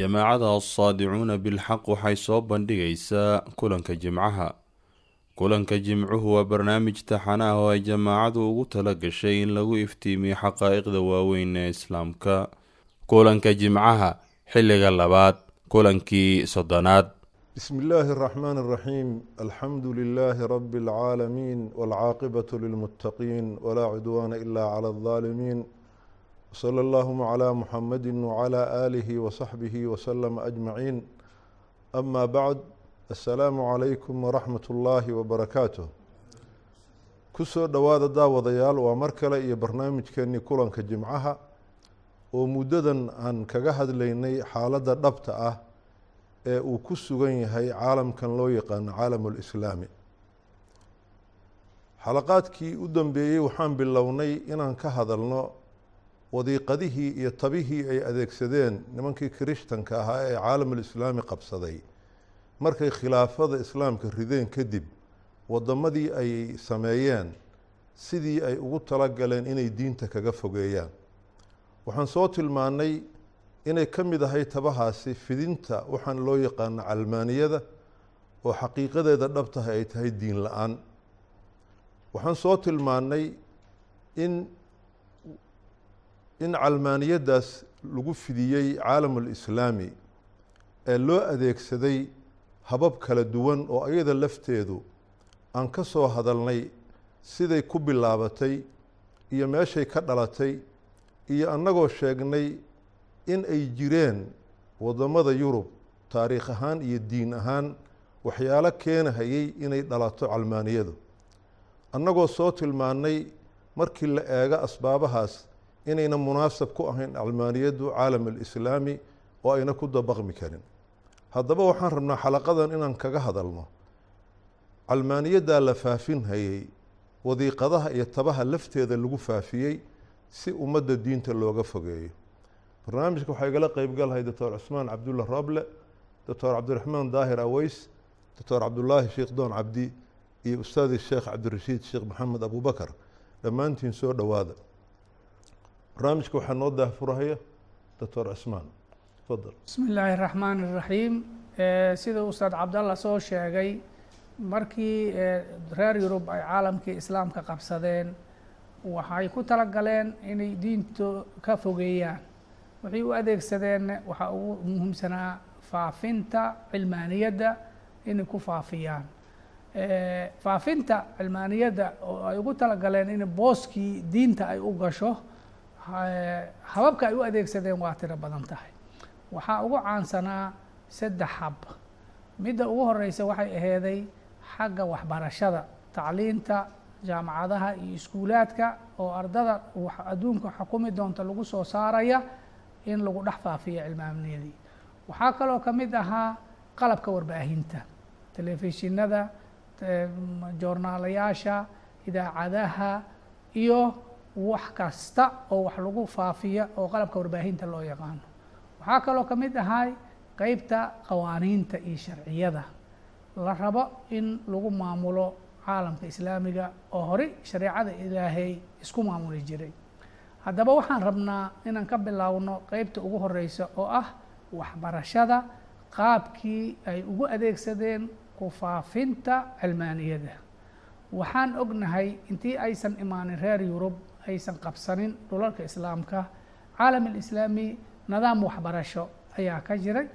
jamaacada assaadicuuna bilxaq waxay soo bandhigaysaa kulanka jimcaha. Kulanka jimcuhu waa barnaamij taxana ah oo ay jamaacadu ugu tala gashay in lagu iftiimiyo xaqaaiqda waaweyn ee islaamka. Kulanka jimcaha xilliga labaad kulankii soddonaad. Bismi illaahi araxmaani araxiim alxamdu lilaahi rabi alcaalamiin walcaaqibat lilmuttaqiin walaa cudwaana ila cala aldaalimiin وصلى اللهم على محمد وعلى آله وصحبه وسلم أجمعين أما بعد السلام عليكم ورحمة الله وبركاته kusoo dhowaada daawadayaal waa mar kale iyo barnaamijkeenii kulanka jimcaha oo muddadan aan kaga hadlaynay xaaladda dhabta ah ee uu ku sugan yahay caalamkan loo yaqaano caalamulislaami xalaqaadkii u dambeeyey waxaan bilownay inaan ka hadalno wadiiqadihii iyo tabihii ay adeegsadeen nimankii kirishtanka ahaa ee caalamulislaami qabsaday. Markay khilaafada islaamka rideen kadib waddamadii ay sameeyeen sidii ay ugu talagaleen inay diinta kaga fogeeyaan. Waxaan soo tilmaannay inay ka mid ahay tabahaasi fidinta waxaan loo yaqaano calmaaniyada oo xaqiiqadeeda dhabtahay ay tahay diin la'aan. Waxaan soo tilmaannay in in calmaaniyaddaas lagu fidiyey caalamulislaami ee loo adeegsaday habab kala duwan oo iyada lafteedu aan ka soo hadalnay siday ku bilaabatay iyo meeshay ka dhalatay iyo annagoo sheegnay in ay jireen waddamada yurub taariikh ahaan iyo diin ahaan waxyaalo keenahayay inay dhalato calmaaniyadu. Annagoo soo tilmaannay markii la eego asbaabahaas inayna munaasab ku ahayn calmaaniyaddu caalam alislaami oo ayna ku dabaqmi karin. Haddaba waxaan rabnaa xalaqadan inaan kaga hadalno. Calmaaniyaddaa la faafinhayey wadiiqadaha iyo tabaha lafteeda lagu faafiyey si ummadda diinta looga fogeeyo. Barnaamijka waxaa igala qeybgalahay doctor cusmaan cabdulla roble doctor cabdiraxmaan daahir aweys doctor cabdulaahi sheekh doon cabdi iyo ustaadi sheekh cabdirashiid sheekh maxamed abubakar dhammaantiin soo dhowaada barnaamijka waxaa noo daahfurahaya doctor cusmaan tafadal bismi illaahi raxmaan iraxiim sida ustaad cabdalla soo sheegay markii reer yurub ay caalamkii islaamka qabsadeen waxay ku tala galeen inay diinta ka fogeeyaan. Waxay u adeegsadeen waxaa ugu muhiimsanaa faafinta cilmaaniyadda inay ku faafiyaan. Faafinta cilmaaniyadda oo ay ugu talagaleen in booskii diinta ay u gasho hababka ay u adeegsadeen waa tiro badan tahay. Waxaa ugu caansanaa saddex hab. Midda ugu horeysa waxay aheeday xagga waxbarashada tacliinta jaamacadaha iyo iskuulaadka oo ardada adduunka xukumi doonta lagu soo saaraya in lagu dhex faafiyo cilmaaniyadii waxaa kaloo ka mid ahaa qalabka warbaahinta telefishinada joornaalayaasha idaacadaha iyo wax kasta oo wax lagu faafiya oo qalabka warbaahinta loo yaqaano. Waxaa kaloo ka mid ahay qeybta qawaaniinta iyo sharciyada. La rabo in lagu maamulo caalamka islaamiga oo horey shareecada ilaahay isku maamuli jiray. Haddaba waxaan rabnaa inaan ka bilaawno qeybta ugu horeysa oo ah waxbarashada qaabkii ay ugu adeegsadeen ku faafinta cilmaaniyada waxaan ognahay intii aysan imaanin reer yurub aysan qabsanin dhulalka islaamka. Caalam alislaami nidaam waxbarasho ayaa ka jiray.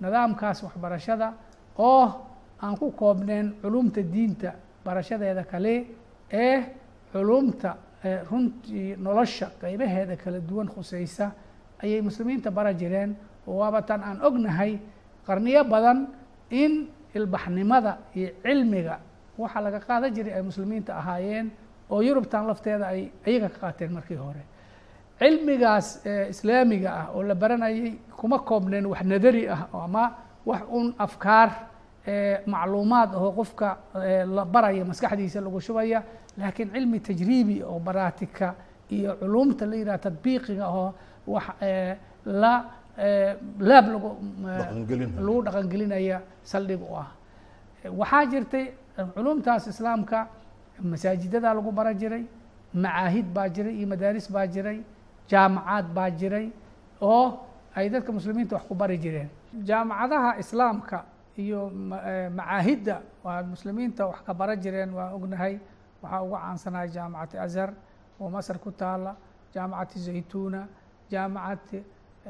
Nidaamkaas waxbarashada oo aan ku koobneen culumta diinta barashadeeda kale ee culumta runtii nolosha qeybaheeda kala duwan khuseysa ayay muslimiinta bara jireen. Oo waaba tan aan ognahay qarniyo badan in ilbaxnimada iyo cilmiga waxaa laga qaadan jiray ay muslimiinta ahaayeen oo yurubtan lafteeda ay iyaga ka qaateen markii hore. Cilmigaas islaamiga ah oo la baranayay kuma koobneen wax nadari ah ama wax un afkaar macluumaad ahoo qofka la baraya maskaxdiisa lagu shubaya. Laakiin cilmi tajriibi oo baraatika iyo culumta la yidhaha tadbiiqiga oo wax la laab lagu lagu dhaqangelinaya saldhig u ah. Waxaa jirtay culumtaas islaamka masaajidada lagu baran jiray macaahid baa jiray iyo madaaris baa jiray jaamacaad baa jiray oo ay dadka muslimiinta wax ku bari jireen. Jaamacadaha islaamka iyo macaahidda waa muslimiinta wax ka bara jireen waa ognahay waxaa uga caansanaya jaamacati azhar oo masar ku taala jaamacati zaytuna jaamacati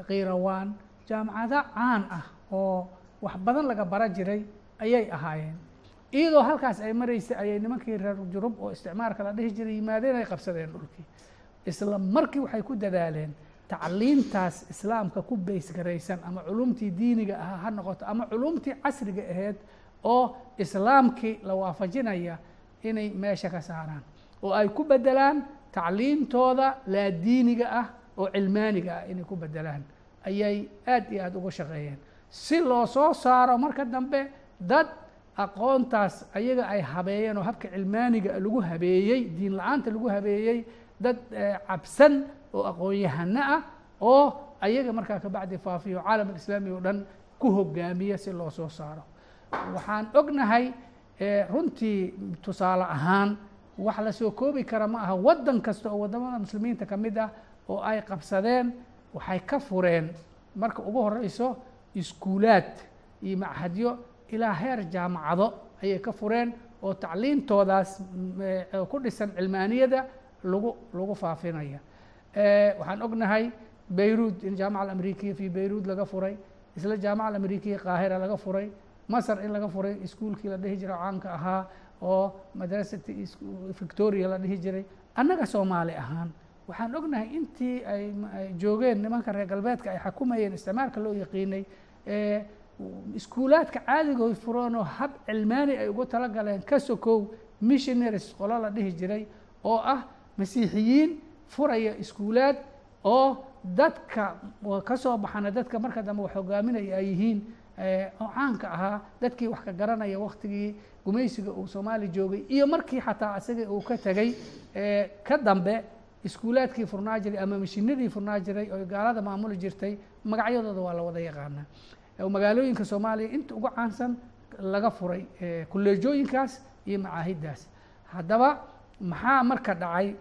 kirawaan jaamacado caan ah oo wax badan laga bara jiray ayay ahaayeen iyadoo halkaas ay maraysay ayay nimankii reer jurub oo isticmaalka la dhihi jiray yimaadeen ay qabsadeen dhulkii. Isla markii waxay ku dadaaleen tacliintaas islaamka ku beysgaraysan ama culumtii diiniga ahaa ha noqoto ama culumtii casriga aheyd oo islaamkii la waafajinaya inay meesha ka saaraan. Oo ay ku bedelaan tacliintooda laa diiniga ah oo cilmaaniga ah inay ku bedelaan ayay aad iyo aada uga shaqeeyeen. Si loo soo saaro marka dambe dad aqoontaas ayaga ay habeeyeen oo habka cilmaaniga lagu habeeyey diin la'aanta lagu habeeyey dad cabsan oo aqoon-yahano ah oo ayaga markaa kabacdi faafiyo caalam alislaami oo dhan ku hogaamiya si loo soo saaro. Waxaan ognahay runtii tusaale ahaan wax la soo koobi kara ma aha waddan kasta oo waddamada muslimiinta ka mid ah oo ay qabsadeen waxay ka fureen. Marka ugu horeyso iskuulaad iyo machadyo ilaa heer jaamacado ayay ka fureen oo tacliintoodaas ku dhisan cilmaaniyada lagu lagu faafinaya. Waxaan ognahay beirut in jaamaca alamrikiya fi beirut laga furay isla jaamaca alamrikiya qaahira laga furay masar in laga furay iskuolkii la dhihi jiray caanka ahaa oo madrasati victoria la dhihi jiray annaga soomaali ahaan. Waxaan ognahay intii ay joogeen nimanka reer galbeedka ay xakumayeen isticmaalka loo yaqiinay iskuulaadka caadigood fureenoo hab cilmaani ay ugu talagaleen ka sokow missionaries qolo la dhihi jiray oo ah masiixiyiin furaya iskuulaad oo dadka ka soo baxana dadka marka dambe wax hogaaminaya ay yihiin oo caanka ahaa dadkii wax ka garanaya waktigii gumaysiga uu soomaali joogay iyo markii xataa isaga uu ka tegay ka dambe iskuulaadkii furnaa jiray ama mashinadii furnaa jiray oo gaalada maamuli jirtay magacyadooda waa la wada yaqaanaa magaalooyinka soomaaliya inta ugu caansan laga furay kuleejooyinkaas iyo macaahiddaas haddaba maxaa marka dhacay?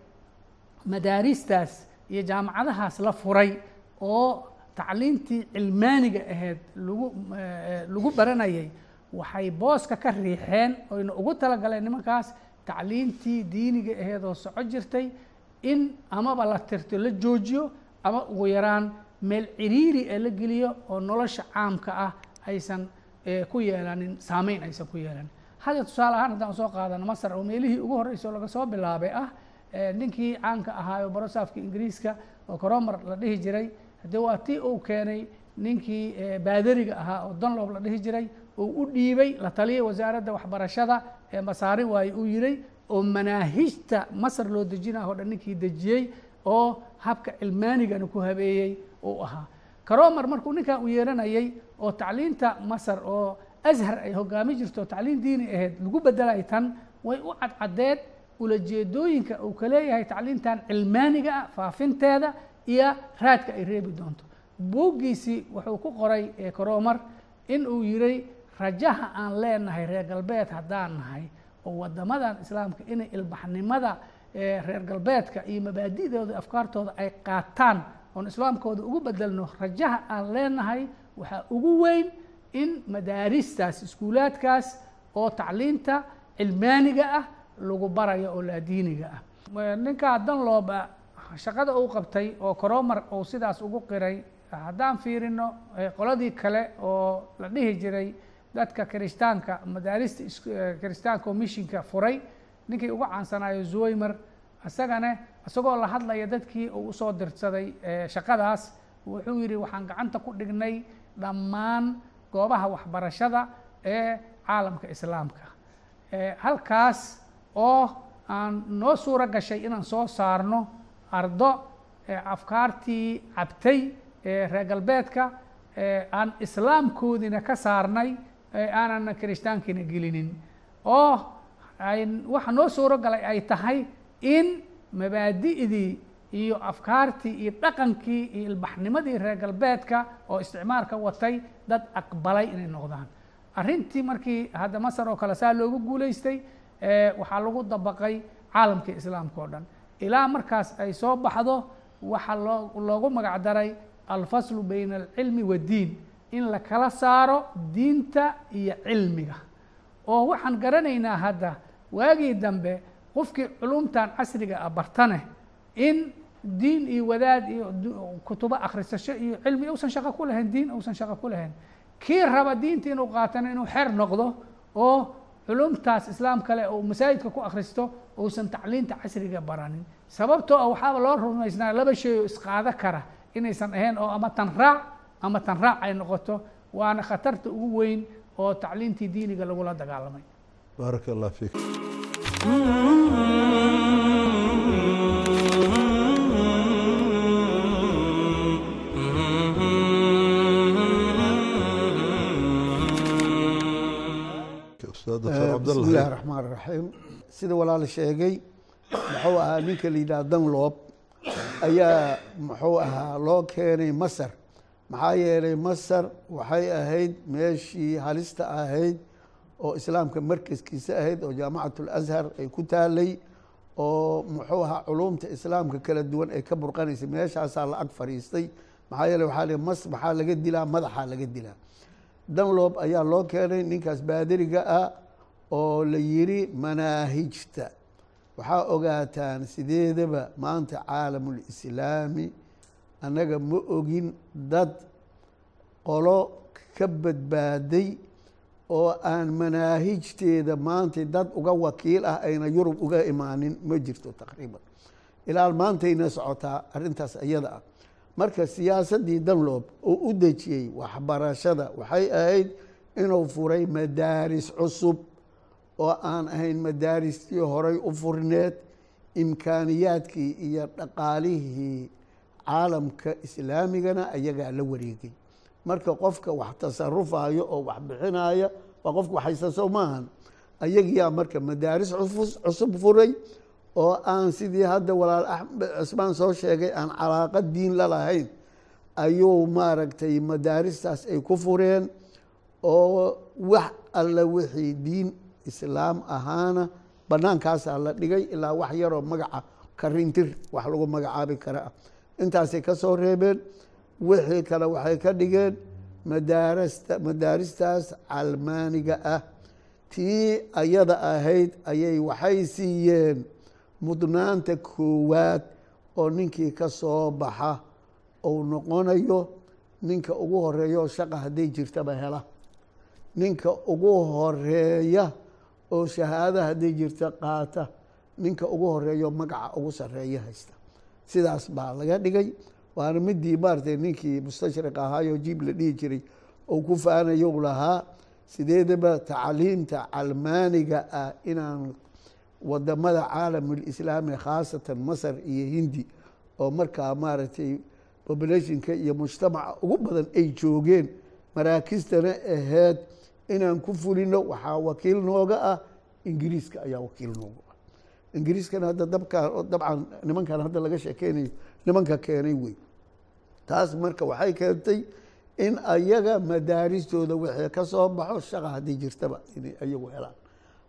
Madaaristaas iyo jaamacadahaas la furay oo tacliintii cilmaaniga ahayd lagu lagu baranayay waxay booska ka riixeen oyna ugu talagaleen nimankaas tacliintii diiniga ahayd oo soco jirtay in amaba la tirto la joojiyo ama ugu yaraan meel ciriiri ee la geliyo oo nolosha caamka ah aysan ku yeelanin saameyn aysan ku yeelanin hadda tusaale ahaan haddaan soo qaadano masar oo meelihii ugu horreysay oo laga soo bilaabay ah ninkii caanka ahaa oo barosaafka ingiriiska oo coromar la dhihi jiray haddee waa tii uu keenay ninkii baadariga ahaa oo donlob la dhihi jiray oo u dhiibay la taliyay wasaaradda waxbarashada ee masaari waaye uu yiray oo manaahijta masar loo dejinah o dhan ninkii dejiyey oo habka cilmaanigana ku habeeyey uu ahaa. Caromar markuu ninkaa u yeeranayay oo tacliinta masar oo ashar ay hogaami jirto tacliin diini ahayd lagu bedelay tan way u cadcadeed ulajeedooyinka uu ka leeyahay tacliintan cilmaaniga ah faafinteeda iyo raadka ay reebi doonto. Buuggiisii wuxuu ku qoray caromar in uu yiray rajaha aan leenahay reer galbeed haddaan nahay oo waddamadan islaamka inay ilbaxnimada reer galbeedka iyo mabaadi'dooda afkaartooda ay qaataan oon islaamkooda ugu bedelno rajaha aan leenahay waxaa ugu weyn in madaaristaas iskuulaadkaas oo tacliinta cilmaaniga ah lagu barayo oo laadiiniga ah. Ninkaa danlooba shaqada uu qabtay oo coromar uu sidaas ugu qiray haddaan fiirino qoladii kale oo la dhihi jiray dadka kiristaanka madaarista kiristaanka oo furay ninkii ugu caansanayo zuwaymer isagane isagoo la hadlaya dadkii uu u soo dirsaday shaqadaas wuxuu yidhi waxaan gacanta ku dhignay dhammaan goobaha waxbarashada ee caalamka islaamka. Halkaas oo aan noo suuro gashay inaan soo saarno ardo afkaartii cabtay reer galbeedka aan islaamkoodina ka saarnay aanan kiristaankiina gelinin. Oo waxa noo suuro galay ay tahay in mabaadi'dii iyo afkaartii iyo dhaqankii iyo ilbaxnimadii reer galbeedka oo isticmaalka watay dad aqbalay inay noqdaan. Arrintii markii hadda masar oo kale saa loogu guulaystay waxaa lagu dabaqay caalamkii islaamka oo dhan. Ilaa markaas ay soo baxdo waxaa loo loogu magac daray alfaslu bayna alcilmi waddiin in la kala saaro diinta iyo cilmiga. Oo waxaan garanaynaa hadda waagii dambe qofkii culumtan casriga ah bartane in diin iyo wadaad iyo kutubo akhrisasho iyo cilmi uusan shaqo ku lahayn diin uusan shaqo ku lahayn. Kii raba diinta inuu qaatana inuu xer noqdo oo culumtaas islaam kale oo masaajidka ku akhristo uusan tacliinta casriga baranin. Sababtoo ah waxaaba loo rumaysnaa laba shay oo isqaado kara inaysan ahayn oo ama tan raac ama tan raac ay noqoto. Waana khatarta ugu weyn oo tacliintii diiniga lagula dagaalamay. Baaraka allah fiik ustaad doctor bismi cabdallah illaahi raxmaan raxiim sida walaal sheegay muxuu ahaa ninka la yidhaha danloob ayaa muxuu ahaa loo keenay masar. Maxaa yeelay masar waxay ahayd meeshii halista ahayd oo islaamka markaskiisa ahayd oo jaamacatul ashar ay ku taalay oo muxuu ahaa culumta islaamka kala duwan ay ka burqanaysay. Meeshaasaa la ag fadhiistay. Maxaa yeeley waxaa li mas maxaa laga dilaa? Madaxaa laga dilaa danloob ayaa loo keenay ninkaas baadiriga ah oo la yiri manaahijta waxaa ogaataan sideedaba maanta caalamulislaami annaga ma ogin dad qolo ka badbaaday oo aan manaahijteeda maanta dad uga wakiil ah ayna yurub uga imaanin. Ma jirto taqriiban. Ilaa maantayna socotaa arrintaas iyada ah marka siyaasaddii danloob oo u dejiyey waxbarashada waxay ahayd inuu furay madaaris cusub oo aan ahayn madaaristii horay u furneed imkaaniyaadkii iyo dhaqaalihii caalamka islaamigana ayagaa la wareegay. Marka qofka wax tasarufayo oo wax bixinaya waa qofka waxhaysta soo maahan. Ayagiyaa marka madaaris cusub furay oo aan sidii hadda walaal axmed cismaan soo sheegay aan calaaqa diin la lahayn ayuu maaragtay madaaristaas ay ku fureen oo wax alla wixii diin islaam ahaana bannaankaasaa la dhigay ilaa wax yaroo magaca karintir wax lagu magacaabi kara. Ah intaasay ka soo reebeen wixii kale waxay ka dhigeen madaarasta madaaristaas calmaaniga ah. Tii ayada ahayd ayay waxay siiyeen mudnaanta koowaad oo ninkii ka soo baxa uu noqonayo ninka ugu horreeya oo shaqa hadday jirtaba hela. Ninka ugu horreeya oo shahaada hadday jirta qaata ninka ugu horreeya oo magaca ugu sarreeya haysta. Sidaas baa laga dhigay waana midii maaratay ninkii mustashriq ahaayoo jiib la dhihi jiray ou ku faanayo lahaa sideedaba tacliimta calmaaniga ah inaan waddamada caalamulislaami khaasatan masar iyo hindi oo markaa maaragtay populationka iyo mujtamaca ugu badan ay joogeen maraakistana aheyd inaan ku fulino waxaa wakiil nooga ah ingiriiska ayaa wakiil nooga ah. Ingiriiskana hadda dabkaa dabcan nimankan hadda laga sheekeynayo nimanka keenay wey taas marka waxay keentay in ayaga madaaristooda wixii ka soo baxo shaqa haddii jirtaba inay ayagu helaan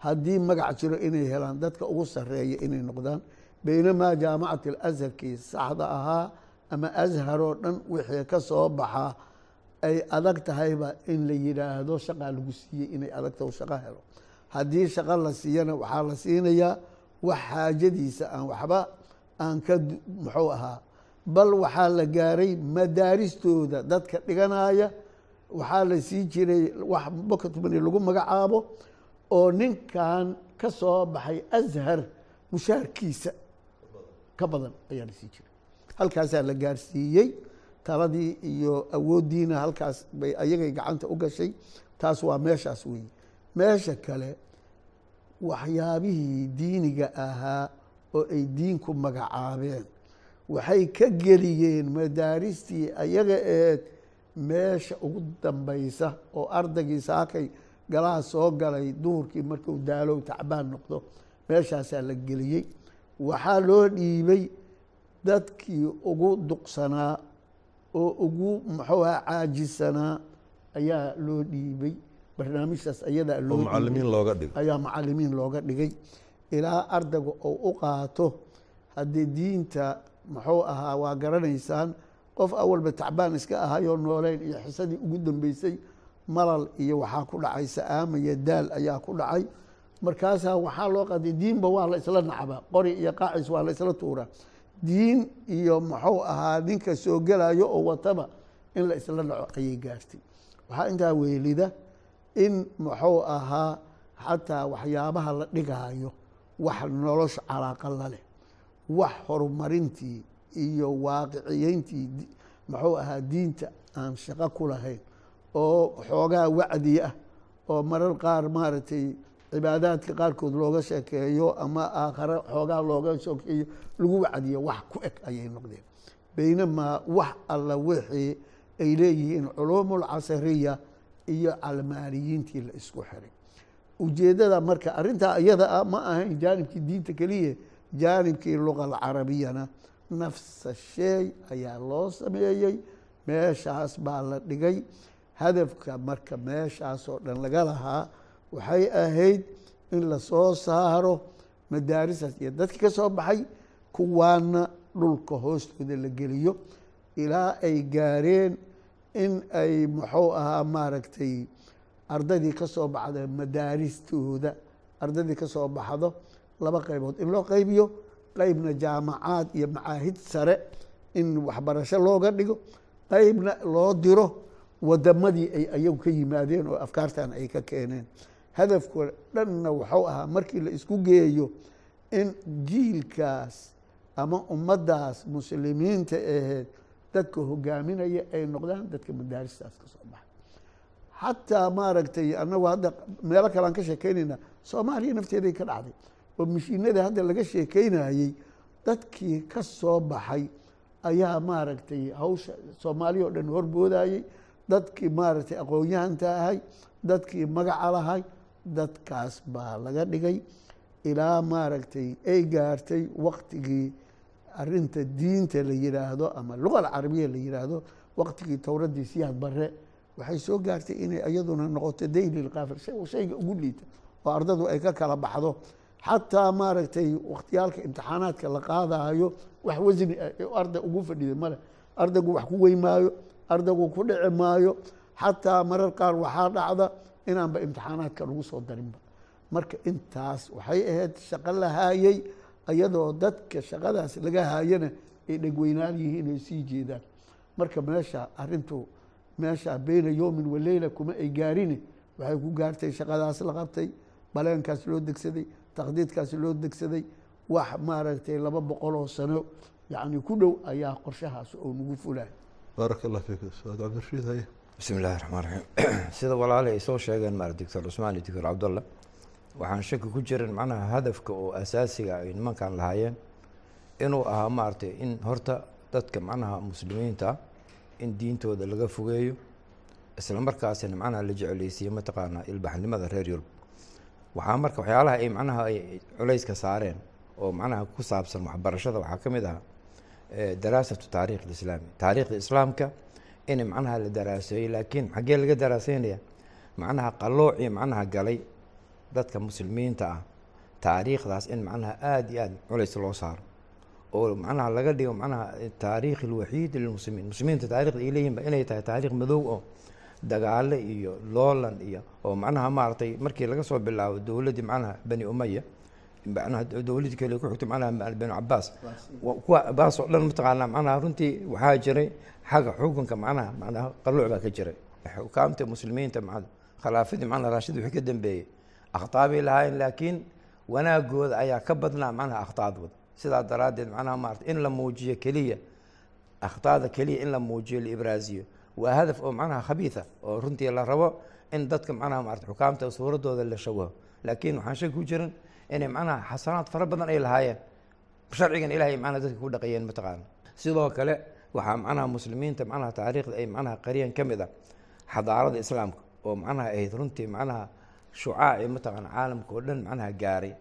haddii magac jiro inay helaan dadka ugu sareeya inay noqdaan baynamaa jaamacat alazharkii saxda ahaa ama azharoo dhan wixii ka soo baxaa ay adag tahayba in la yidhaahdo shaqaa lagu siiyey inay adagta shaqo helo. Haddii shaqo la siiyana waxaa la siinayaa wax xaajadiisa aan waxba aan ka muxuu ahaa bal waxaa la gaaray madaaristooda dadka dhiganaya waxaa la sii jiray wax bokatmani lagu magacaabo oo ninkan ka soo baxay ashar mushaarkiisa. Ka badan ayaa la sii jiray. Halkaasaa la gaarsiiyey. Taladii iyo awooddiina halkaas bay ayagay gacanta u gashay. Taas waa meeshaas weeye meesha kale waxyaabihii diiniga ahaa oo ay diinku magacaabeen. Waxay ka geliyeen madaaristii ayaga eed meesha ugu dambaysa oo ardaygii saakay galaha soo galay duhurkii markuu daalow tacbaan noqdo meeshaasaa la geliyey. Waxaa loo dhiibay dadkii ugu duqsanaa oo ugu muxuu aha caajisanaa ayaa loo dhiibay. Barnaamijtaas ayadaa ayaa macalimiin looga dhigay. Ilaa ardayga oo u qaato haddii diinta muxuu ahaa waa garanaysaan qof awalba tacbaan iska ahayoo nooleyn iyo xisadii ugu dambeysay malal iyo waxaa ku dhacay sa-aama iyo daal ayaa ku dhacay. Markaasaa waxaa loo qaday diinba waa la isla nacbaa qori iyo qaacis waa la isla tuuraa diin iyo muxuu ahaa ninka soo gelayo oo wataba in la isla dhaco ayay gaartay. Waxaa intaa weelida in muxuu ahaa xataa waxyaabaha la dhigaayo wax nolosha calaaqa la leh wax horumarintii iyo waaqiciyeyntii muxuu ahaa diinta aan shaqo ku lahayn oo xoogaa wacdi ah oo marar qaar maaragtay cibaadaadka qaarkood looga sheekeeyo ama aakhare xoogaa looga sheekeeyo lagu wacdiyo wax ku eg ayay noqdeen. Baynamaa wax alla wixii ay leeyihiin culuumul casariya iyo calmaaniyiintii la isku xiray. Ujeeddada marka arrintaa iyada ah ma ahayn jaanibkii diinta keliya jaanibkii luqa alcarabiyana nafsa sheey ayaa loo sameeyey meeshaas baa la dhigay hadafka marka meeshaasoo dhan laga lahaa waxay ahayd in la soo saaro madaarisaas iyo dadki ka soo baxay kuwaana dhulka hoostooda la geliyo ilaa ay gaareen in ay muxuu ahaa maaragtay ardaydii ka soo baxda madaaristooda ardaydii ka soo baxdo laba qaybood. In loo qaybiyo qeybna jaamacaad iyo macaahid sare in waxbarasho looga dhigo qeybna loo diro wadamadii ay ayagu ka yimaadeen oo afkaartan ay ka keeneen. Hadafko dhanna waxuu ahaa markii la isku geeyo in jiilkaas ama ummaddaas muslimiinta aheed dadka hogaaminaya ay noqdaan dadka madaaristaas ka soo baxay. Xataa maaragtay annagu hadda meelo kale aan ka sheekeynayna soomaaliya nafteeday ka dhacday. Oo mashiinada hadda laga sheekeynayey dadkii ka soo baxay ayaa maaragtay hawsha soomaaliya oo dhan horboodayey dadkii maaragtay aqoon-yahanta ahay dadkii magaca lahay dadkaas baa laga dhigay. Ilaa maaragtay ay gaartay waktigii arinta diinta la yiraahdo ama luga alcarabiya la yiraahdo waktigii towradii siyaad bare waxay soo gaartay inay iyaduna noqoto dayli lkaafir shayga ugu liita oo ardadu ay ka kala baxdo. Xataa maaragtay wakhtiyaalka imtixaanaadka la qaadayo wax wasni arday ugu fadhida male ardaygu wax ku wey maayo ardaygu ku dhici maayo xataa marar qaar waxaa dhacda inaanba imtixaanaadka lagu soo darinba. Marka intaas waxay ahayd shaqo la haayey iyadoo dadka shaqadaas laga haayana ay dhegweynaan yihiin ay sii jeedaan. Marka meesha arintu meesha beyna yowmin waleyla kuma ay gaarine waxay ku gaartay shaqadaas la qabtay baleenkaas loo degsaday taqdiidkaas loo degsaday wax maaragtay laba boqol oo sano yacni ku dhow ayaa qorshahaas oo nagu fulay baaraka allah fiik. Ustaad cabdirashiid haye bismi illahi raxmaan raxiim sida walaalihi ay soo sheegeen maara doctor cusmaan iyo doctor cabdallah waxaan shaki ku jirin macnaha hadafka oo asaasiga ay nimankan lahaayeen inuu ahaa maaragtay in horta dadka macnaha muslimiinta ah in diintooda laga fogeeyo isla markaasina macnaha la jecleysiiye mataqaanaa ilbaxnimada reer yurub. Waxaa marka waxyaalaha ay macnaha ay culayska saareen oo macnaha ku saabsan waxbarashada waxaa ka mid ahaa daraasatu taarikh alislaami taariikhda islaamka in macnaha la daraaseeyo laakiin xaggee laga daraaseynaya macnaha qaloocii macnaha galay dadka muslimiinta ah taariikhdaas in macnaha aada iyo aada culays loo saaro oo macnaha laga dhigo macnaha taariikh alwaxiid lilmuslimiin muslimiinta taarikhda ay leeyihinba inay tahay taariikh madow oo dagaale iyo loolan iyo oo macnaha maaragtay markii laga soo bilaabo dowladdii macnaha bani umaya kale ku xigtay macnaha bani cabaas kuwa baas oo dhan mataqaanaa macnaha runtii waxaa jiray xagga xukunka macnaha macnaha qalooc baa ka jiray xukaamta muslimiinta macnaha khilaafadii macnaha raashid wixii ka dambeeyey akhtaa bay lahaayeen laakiin wanaagooda ayaa ka badnaa macnaha akhtaaddooda sidaa daraaddeed macnaha maarata in la muujiyo keliya akhtaada keliya in la muujiyo la ibraasiyo waa hadaf oo macnaha khabiida oo runtii la rabo in dadka macnaha maarata xukaamta suuradooda la shawaho laakiin waxaan shaki ku jirin inay macnaha xasanaad fara badan ay lahaayeen. Sharcigan ilahay macnaha dadka ku dhaqayeen mataqaana sidoo kale waxaa macnaha muslimiinta macnaha taariikhda ay macnaha qariyeen ka mid ah xadaarada islaamka oo macnaha ahayd runtii macnaha shucaaci mataqaana caalamka oo dhan macnaha gaaray.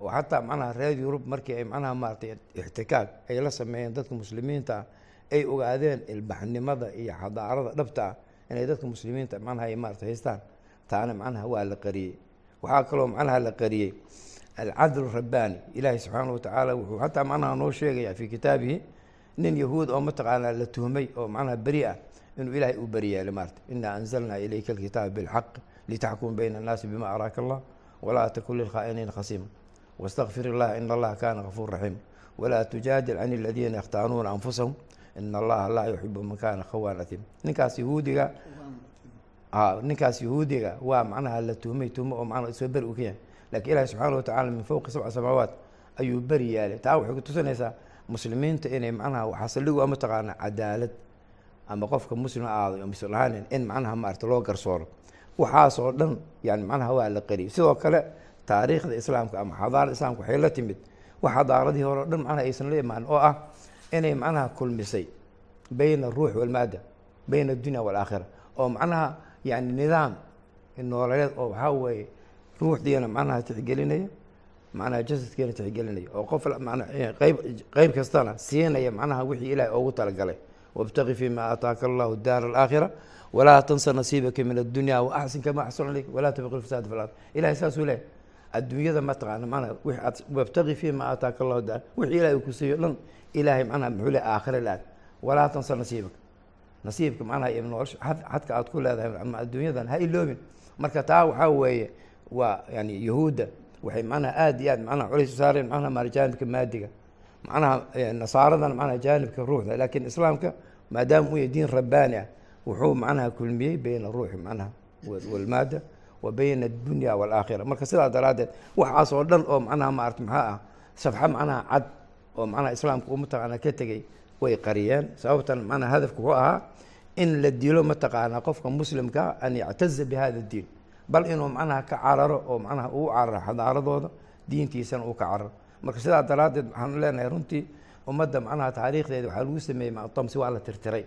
Oo xataa macnaha reer yurub markii ay macnaha maaratay ixtikaag ay la sameeyeen dadka muslimiinta ah ay ogaadeen ilbaxnimada iyo xadaarada dhabta ah inay dadka muslimiinta macnaha ay maarata haystaan. Taana macnaha waa la qariyey. Waxaa kaloo macnaha la qariyey alcadl rabbaani ilaahi subxaana watacaala wuxuu xataa macnaha noo sheegaya fii kitaabihi nin yahuud oo mataqaanaa la tuhmay oo macnaha beri ah inuu ilaahay u beri yeelay maarta inaa anzalnaa ilayka alkitaaba bilxaq litaxkum bayna annaasi bima araaka allah walaa takun lilkhaa'iniina khasiima wastakfir illah ina allaha kaana gafuur raxiima walaa tujaadil can aladiina yakhtaanuuna anfusahum ina allaha laa yuxibu man kaana khawaan atiima ninkaas yahuudiga ninkaas yahuudiga waa macnaha la tuhmay tuhmo oo macnaha soo beri u ka yahay lakiin ilahi subxaana watacala min fowqi sabca samaawaat ayuu beri yaalay. Taa waxay ku tusinaysaa muslimiinta inay macnaha waxaa saldhigu ama taqaana cadaalad ama qofka muslim ha aado muslim ahaanin in macnaha maarata loo garsooro. Waxaasoo dhan yani macnaha waa la qariyay sidoo kale taariikhda islaamka ama xadaarada islaamka waxay la timid. Wax xadaaradii hore o dhan macnaha aysan la imaan oo ah inay macnaha kulmisay bayna aruux walmaada bayna addunya walaakhira oo macnaha yani nidaam nooleed oo waxaa weeye ruuxdiina macnaha tixgelinaya macnaha jasadkiina tixgelinaya oo qof mana qeyb qeyb kastana siinaya macnaha wixii ilaahay oogu talagalay. Wabtaqi fima aataaka allahu daara alaakhira walaa tansa nasiibaka min addunya waaxsin kama axsan ilayk walaa tabqi lfasaad fi lard ilahay saasuu leeyahy adduunyada mataqaana manaa wabtaqi fima aataaka allahu daar wixii ilahay uu ku siiyo dhan ilaahay macnaha muxuu le aakhira laad walaa tansa nasiibaka nasiibka macnaha iyo nolosha xadka aad ku leedahay adduunyadan ha iloobin. Marka taa waxaa weeye waa yani yahuudda. Waxay macnaha aada iyo aad macnaha culays u saareen macnaha maar jaanibka maadiga macnaha nasaaradan macnaha jaanibka ruuxda. Laakiin islaamka maadaama uu yahay diin rabbaani ah wuxuu macnaha kulmiyey bayna ruuxi macnaha walmaada wa bayna addunya walaakhira marka sidaa daraaddeed waxaas oo dhan oo macnaha maarata maxaa ah safxa macnaha cad oo macnaha islaamka uu mataqaana ka tegey way qariyeen. Sababtan macnaha hadafku wuxuu ahaa in la dilo mataqaanaa qofka muslimka an yactaza bi hada diin bal inuu macnaha ka cararo oo macnaha uu cararo xadaaradooda diintiisana uu ka cararo. Marka sidaa daraaddeed waxaanu leenahay runtii ummadda macnaha taariikhdeeda waxaa lagu sameeyey mactamsi waa la tirtiray.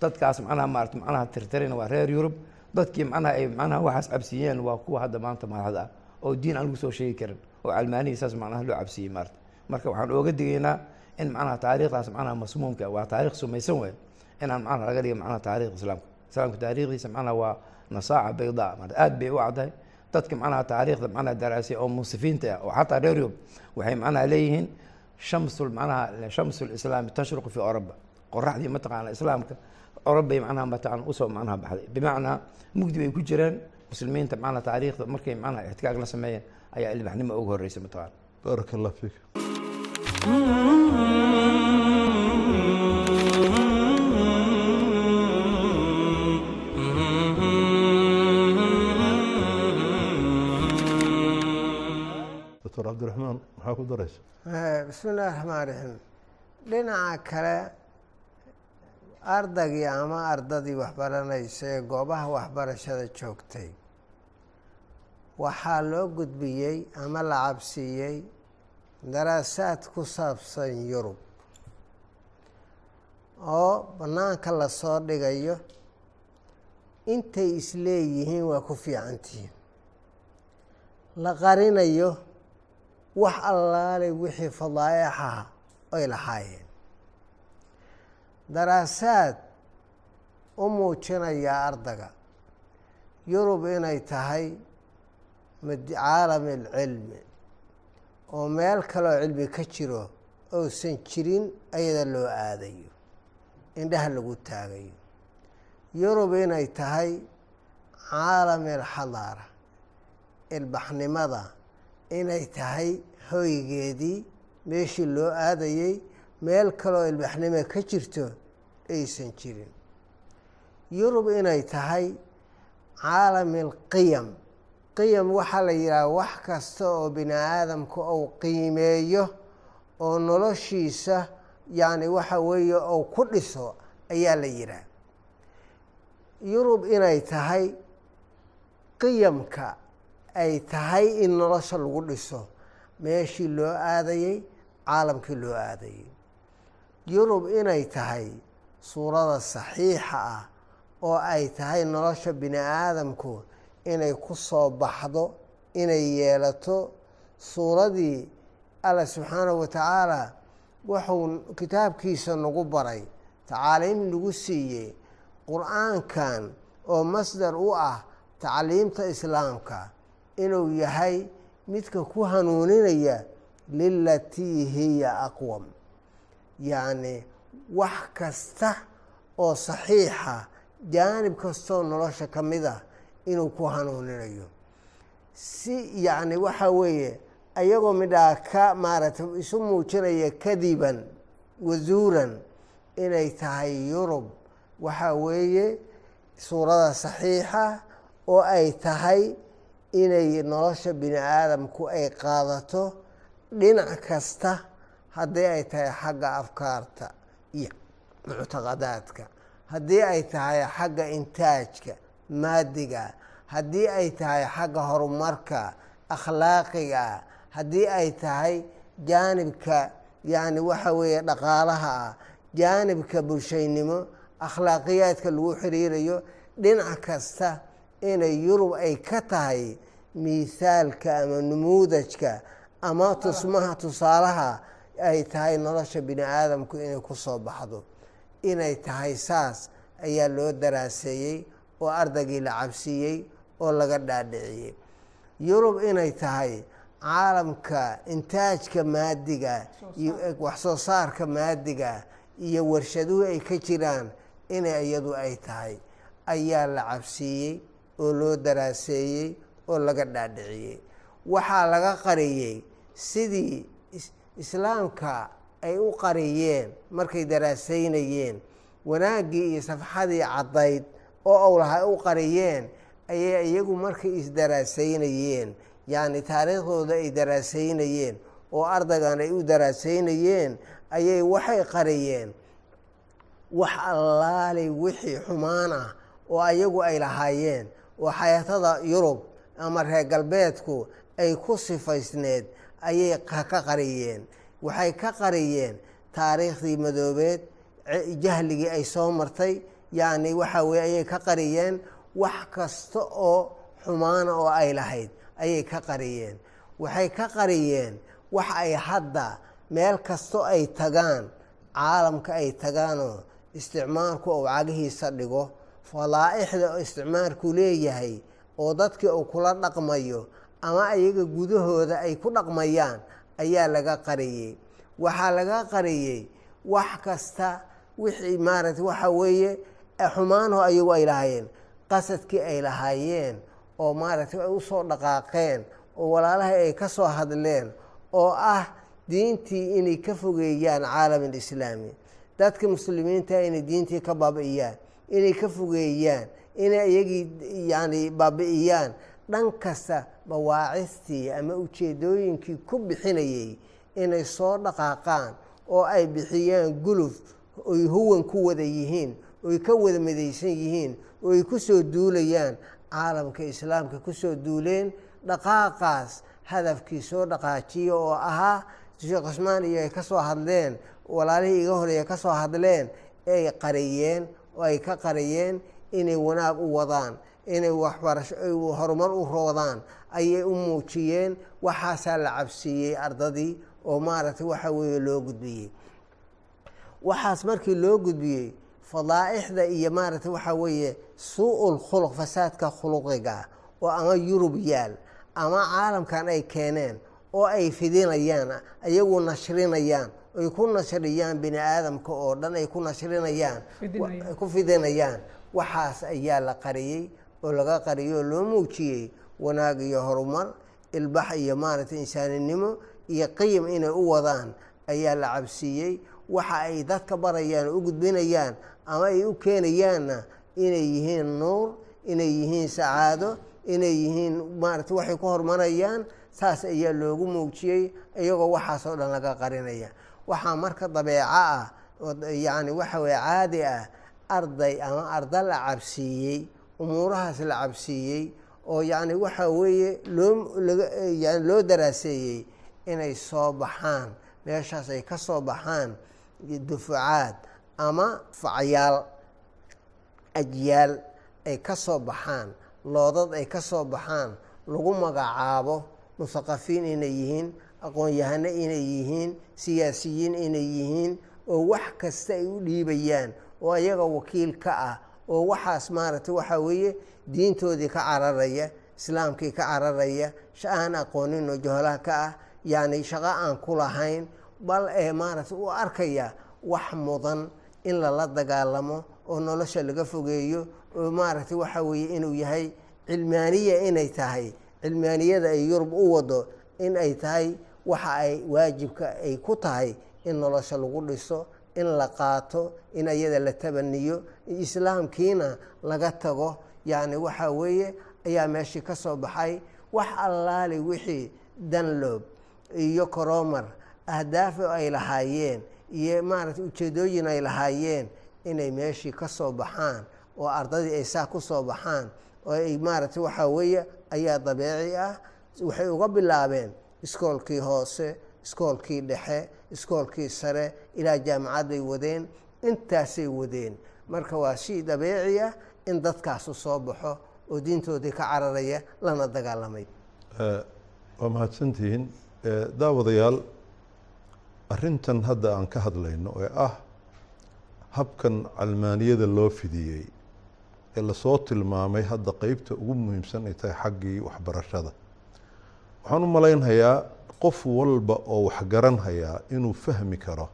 Dadkaas macnaha maarata macnaha tirtirayna waa reer yurub. Dadkii macnaha ay macnaha waxaas cabsiiyeen waa kuwa hadda maanta madaxda ah oo diin aan lagu soo sheegi karin oo calmaanihii saas macnaha loo cabsiiyey maarata marka waxaan ooga digaynaa in macnaha taariikhdaas macnaha masmuumka waa taarikh sumaysan wey inaan macnaha laga dhiga macnaha taarikhda islaamka islaamka taarikhdiisa macnaha waa nasaaca baydaa marka aad bay u caddahay. Dadka macnaha taariikhda macnaha daraasay oo munsifiinta ah oo xataa reer yurub waxay macnaha leeyihiin shamsul macnaha shamsul islaami tashruqu fii oroba qoraxdii mataqaana islaamka orobay macnaha mataqaana u soo macnaha baxday. Bimacnaa mugdi bay ku jireen muslimiinta macnaha taariikhda markay macnaha ixtikaag la sameeyeen ayaa ilbaxnimo ugu horreysay mataqaana baaraka allah fiik doctor cabdiraxmaan maxaa ku daraysa? Bismi illahi raxmaan raxiim dhinaca kale ardaygii ama ardadii waxbaranaysa ee goobaha waxbarashada joogtay waxaa loo gudbiyey ama la cabsiiyey daraasaad ku saabsan yurub oo bannaanka la soo dhigayo intay isleeyihiin waa ku fiicantihiin la qarinayo wax allaalay wixii fadaa'icaha ay lahaayeen. Daraasaad u muujinayaa ardaga yurub inay tahay caalam alcilmi oo meel kaloo cilmi ka jiro ousan jirin ayada loo aadayo indhaha lagu taagayo. Yurub inay tahay caalam alxadaara ilbaxnimada inay tahay hoygeedii meeshii loo aadayey meel kaloo ilbaxnimo ka jirto aysan jirin. Yurub inay tahay caalam alqiyam qiyam waxaa la yidhaha wax kasta oo bini aadamku uu qiimeeyo oo noloshiisa yacni waxa weeye ou ku dhiso ayaa la yidhaha. Yurub inay tahay qiyamka ay tahay in nolosha lagu dhiso. Meeshii loo aadayey caalamkii loo aadayey yurub inay tahay suurada saxiixa ah oo ay tahay nolosha bini aadamku inay ku soo baxdo inay yeelato. Suuradii alla subxaanahu wa tacaala wuxuu kitaabkiisa nagu baray tacaaliim lagu siiyey qur'aankan oo masdar u ah tacliimta islaamka inuu yahay midka ku hanuuninaya lilatii hiya aqwam. Yacni wax kasta oo saxiixa jaanib kastoo nolosha ka mid ah inuu ku hanuuninayo. Si yacni waxa weeye ayagoo midhaa ka maaragtay isu muujinaya kadiban wasuuran inay tahay yurub waxa weeye suurada saxiixa oo ay tahay inay nolosha bini aadamku ay qaadato dhinac kasta haddii ay tahay xagga afkaarta iyo muctaqadaadka. Haddii ay tahay xagga intaajka maadiga haddii ay tahay xagga horumarka akhlaaqiga haddii ay tahay jaanibka yani waxa weeye dhaqaalaha ah jaanibka bulshaynimo akhlaaqiyaadka lagu xiriirayo dhinac kasta inay yurub ay ka tahay miisaalka ama numuudajka ama tusmaha tusaalaha ay tahay nolosha bini aadamku inay ku soo baxdo. Inay tahay saas ayaa loo daraaseeyey oo ardaygii la cabsiiyey oo laga dhaadhiciyey. Yurub inay tahay caalamka intaajka maadiga iyo waxsoo saarka maadiga iyo warshaduhu ay ka jiraan inay iyadu ay tahay ayaa la cabsiiyey oo loo daraaseeyey oo laga dhaadhiciyey. Waxaa laga qariyey sidii islaamka ay u qariyeen markay daraasaynayeen wanaaggii iyo safxadii caddayd oo owlaha u qariyeen ayay iyagu markay isdaraasaynayeen yacni taariikhdooda ay daraasaynayeen oo ardaygan ay u daraasaynayeen ayay waxay qariyeen wax allaalay wixii xumaan ah oo ayagu ay lahaayeen oo xayaatada yurub ama reer galbeedku ay ku sifaysneed ayay ka qariyeen. Waxay ka qariyeen taariikhdii madoobeed jahligii ay soo martay yacni waxa weye ayay ka qariyeen. Wax kasta oo xumaana oo ay lahayd ayay ka qariyeen. Waxay ka qariyeen wax ay hadda meel kasto ay tagaan caalamka ay tagaanoo isticmaalku uu cagihiisa dhigo fadaa'ixda oo isticmaalku leeyahay oo dadkii uu kula dhaqmayo ama ayaga gudahooda ay ku dhaqmayaan ayaa laga qariyey. Waxaa laga qariyey wax kasta wixii maaragtay waxa weeye xumaanho ayagu ay lahaayeen. Qasadkii ay lahaayeen oo maaragtay ay u soo dhaqaaqeen oo walaalahay ay ka soo hadleen oo ah diintii inay ka fogeeyaan caalam alislaami dadka muslimiinta inay diintii ka baabi'iyaan inay ka fogeeyaan inay iyagii yani baabi'iyaan. Dhan kasta bawaacistii ama ujeedooyinkii ku bixinayay inay soo dhaqaaqaan oo ay bixiyaan guluf oy huwan ku wada yihiin oy ka wada midaysan yihiin oo ay ku soo duulayaan caalamka islaamka ku soo duuleen dhaqaaqaas hadafkii soo dhaqaajiya oo ahaa sheekh cusmaan iyo ay ka hadleen walaalihii iga horreeya ka soo hadleen ay qariyeen oo ay ka qariyeen inay wanaag u wadaan inay waxbarasho horumar u roodaan ayay u muujiyeen waxaasaa la cabsiiyey ardadii oo maaragtay waxa weeye loo gudbiyey. Waxaas markii loo gudbiyey fadaa'ixda iyo maaragtay waxaa weeye suu-ul khuluq fasaadka khuluqiga oo ama yurub yaal ama caalamkan ay keeneen oo ay fidinayaan ayagu nashrinayaan ay ku nashriyaan bini aadamka oo dhan ay ku nashrinayaan ay ku fidinayaan. Waxaas ayaa la qariyey oo laga qariyey oo loo muujiyey wanaag iyo horumar ilbax iyo maaragtay insaaninimo iyo qiyim inay u wadaan ayaa la cabsiiyey. Waxa ay dadka barayaan oo u gudbinayaan ama ay u keenayaanna inay yihiin nuur inay yihiin sacaado inay yihiin maaragtay waxay ku horumarayaan saas ayaa loogu muujiyey iyagoo waxaasoo dhan laga qarinaya waxaa marka dabeeco ah yani waxa weye caadi ah arday ama arda la cabsiiyey umuurahaas la cabsiiyey oo yani waxa weeye loo yani loo daraaseeyey inay soo baxaan meeshaas ay ka soo baxaan dufucaad ama facyaal ajyaal ay ka soo baxaan loodad ay ka soo baxaan lagu magacaabo musaqafiin inay yihiin aqoon-yahano inay yihiin siyaasiyiin inay yihiin oo wax kasta ay u dhiibayaan oo ayaga wakiil ka ah oo waxaas maaragtay waxaa weeye diintoodii ka cararaya islaamkii ka cararaya aan aqoonin oo johlaha ka ah yacni shaqo aan ku lahayn bal ee maaragtay u arkaya wax mudan in lala dagaalamo oo nolosha laga fogeeyo oo maaragtay waxa weeye inuu yahay cilmaaniya inay tahay cilmaaniyada ay yurub u wado in ay tahay waxa ay waajibka ay ku tahay in nolosha lagu dhiso in la qaato in ayada la tabaniyo islaamkiina laga tago. Yacni waxa weeye ayaa meeshii ka soo baxay. Wax allaali wixii danloob iyo coromar ahdaafo ay lahaayeen iyo maaragtay ujeedooyin ay lahaayeen inay meeshii ka soo baxaan oo ardadii ay saa ku soo baxaan oo ay maaragtay waxaa weeye ayaa dabeeci ah. Waxay uga bilaabeen iskoolkii hoose iskoolkii dhexe iskoolkii sare ilaa jaamacadday wadeen intaasay wadeen. Marka waa shay dabeeci ah in dadkaasu soo baxo oo diintoodii ka cararaya lana dagaalamay. Waa mahadsantihiin. Daawadayaal arrintan hadda aan ka hadlayno ee ah habkan calmaaniyada loo fidiyey ee la soo tilmaamay hadda qeybta ugu muhiimsan ay tahay xaggii waxbarashada waxaan u malaynhayaa qof walba oo waxgaranhayaa inuu fahmi karo.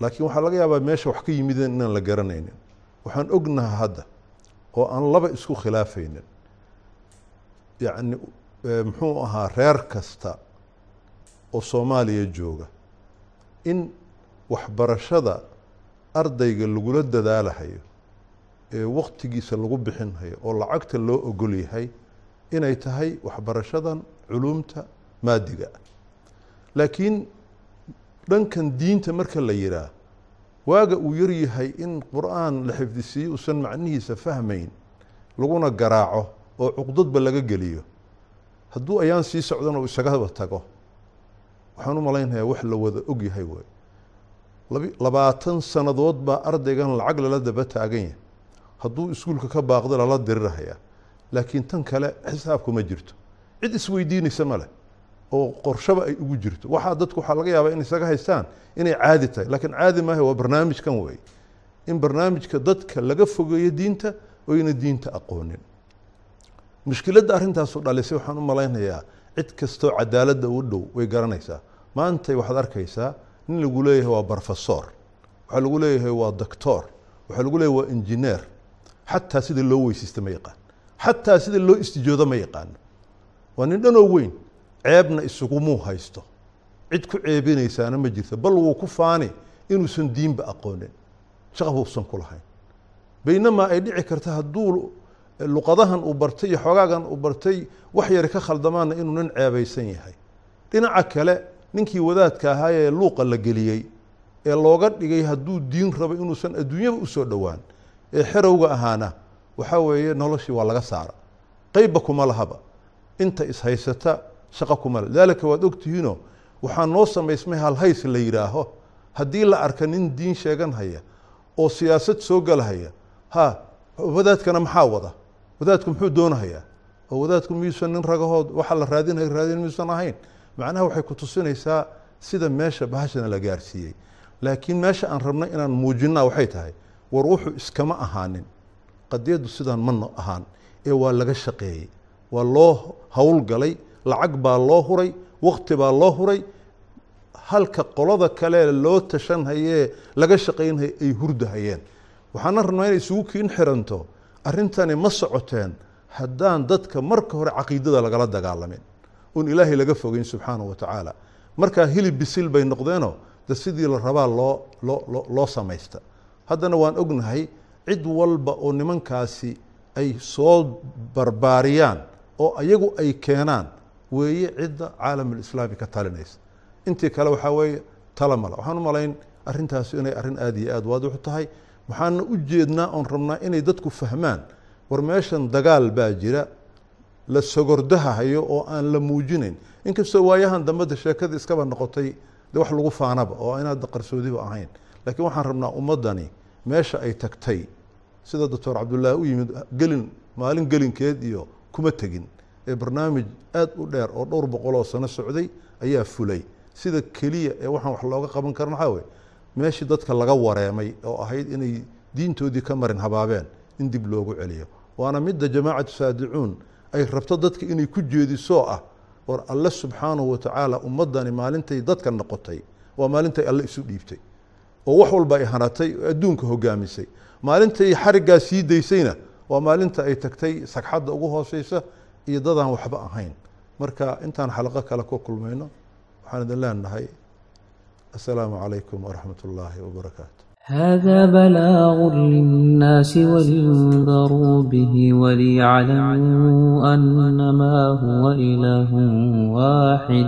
Laakiin waxaa laga yaabaa meesha wax ka yimideen inaan la garanaynin. Waxaan ognaha hadda oo aan laba isku khilaafaynin. Yacni muxuu ahaa reer kasta oo soomaaliya jooga. In waxbarashada ardayga lagula dadaalahayo ee waktigiisa lagu bixinhayo oo lacagta loo ogol yahay inay tahay waxbarashadan culumta maadiga. Laakiin dhankan diinta marka la yihaah waaga uu yar yahay in qur'aan la xifdisiiyo uusan macnihiisa fahmayn laguna garaaco oo cuqdadba laga geliyo hadduu ayaan sii socdan oo isagaba tago. Waxaan u malaynhayaa wax la wada og yahay wey labaatan sannadood baa ardaygan lacag lala daba taagan yahay hadduu iskuulka ka baaqdo lala dirirhayaa laakiin tan kale xisaabku ma jirto. Cid isweydiinaysa ma oo qorshaba ay ugu jirto. Waxaa dadku waxaa laga yaabaa in isaga haystaan inay caadi tahay. Laakiin caadi maaha waa barnaamijkan wey in barnaamijka dadka laga fogeeyo diinta oyna diinta aqoonin. Mushkiladda arrintaasu dhalisay waxaan u malaynayaa cid kastoo cadaaladda u dhow way garanaysaa. Maantay waxaad arkaysaa nin lagu leeyahay waa barofesor waxaa lagu leeyahay waa doctor waxaa lagu leeyahay waa injineer xataa sida loo weysaysta ma yaqaan xataa sida loo istijoodo ma yaqaano waa nin dhanoo weyn ceebna isugumuu haysto. Cid ku ceebinaysaana ma jirto bal wuu ku faani inuusan diinba aqoonin. Shaqaba uusan ku baynamaa ay dhici karta hadduu luqadahan uu bartay iyo xoogaagan uu bartay wax yari ka khaldamaana inuu nin ceebaysan yahay. Dhinaca kale ninkii wadaadka ahaa ee luuqa la geliyey ee looga dhigay hadduu diin rabo inuusan adduunyaba u soo dhowaan ee xerowga ahaana waxaa weeye noloshii waa laga saara qeybba kuma lahaba. Inta ishaysata shaqo kuma le daalika waad ogtihiinoo waxaa noo samaysmay halhays la yidhaaho. Haddii la arka nin diin sheegan haya oo siyaasad soo galahaya ha wadaadkana maxaa wada? Wadaadku muxuu doonahayaa? Oo wadaadku miyuusan nin ragahood waxa la raadinhay raadin miyuusan ahayn. Macnaha waxay ku tusinaysaa sida meesha bahashana la gaarsiiyey. Laakiin meesha aan rabnay inaan muujinaa waxay tahay war wuxuu iskama ahaanin qadiyaddu sidaan ma ahaan ee waa laga shaqeeyey. Waa loo howlgalay lacag baa loo huray wakti baa loo huray. Halka qolada kale loo tashanhayee laga shaqaynhaya ay hurdahayeen. Waxaana rabnaa inay isugu kiin xiranto arrintani ma socoteen haddaan dadka marka hore caqiidada lagala dagaalamin. Oon ilaahay laga fogeyn subxaanahu wa tacaala. Markaa hilib bisil bay noqdeenoo de sidii la rabaa loo loo loo samaysta. Haddana waan ognahay cid walba oo nimankaasi ay soo barbaariyaan oo ayagu ay keenaan weeye cidda caalamulislaami ka talinaysa. Intii kale waxaa weeye tala mala. Waxaan u malayn arrintaasi inay arrin aada iyo aada waadixu tahay. Waxaana u jeednaa oon rabnaa inay dadku fahmaan war meeshan dagaal baa jira la sogordahahayo oo aan la muujinayn. Inkastoo waayahan dambeda sheekadii iskaba noqotay de wax lagu faanaba oo inaad qarsoodiba ahayn. Laakiin waxaan rabnaa ummaddani meesha ay tagtay. Sida doctor cabdullaahi u yimid gelin maalin gelinkeed iyo kuma tegin. Ee barnaamij aada u dheer oo dhowr boqol oo sano socday ayaa fulay. Sida keliya ee waxaan wax looga qaban karan waxaa weye meeshii dadka laga wareemay oo ahayd inay diintoodii ka marin habaabeen in dib loogu celiyo. Waana midda jamaacatu saadicuun ay rabto dadka inay ku jeedisoo ah war alle subxaanahu wa tacaala ummaddani maalintay dadka noqotay. Waa maalintay alle isu dhiibtay oo wax walba ay hanatay oo adduunka hogaamisay maalintay xariggaa sii daysayna waa maalinta ay tagtay sagxadda ugu hooseysa iyo dadaan waxba ahayn marka intaan xalaqo kale ku kulmayno waxaan idin leenahay assalaamu calaykum waraxmat ullaahi wabarakaatu هذا بلاغ للناس ولينذروا به وليعلموا أنما هو إله واحد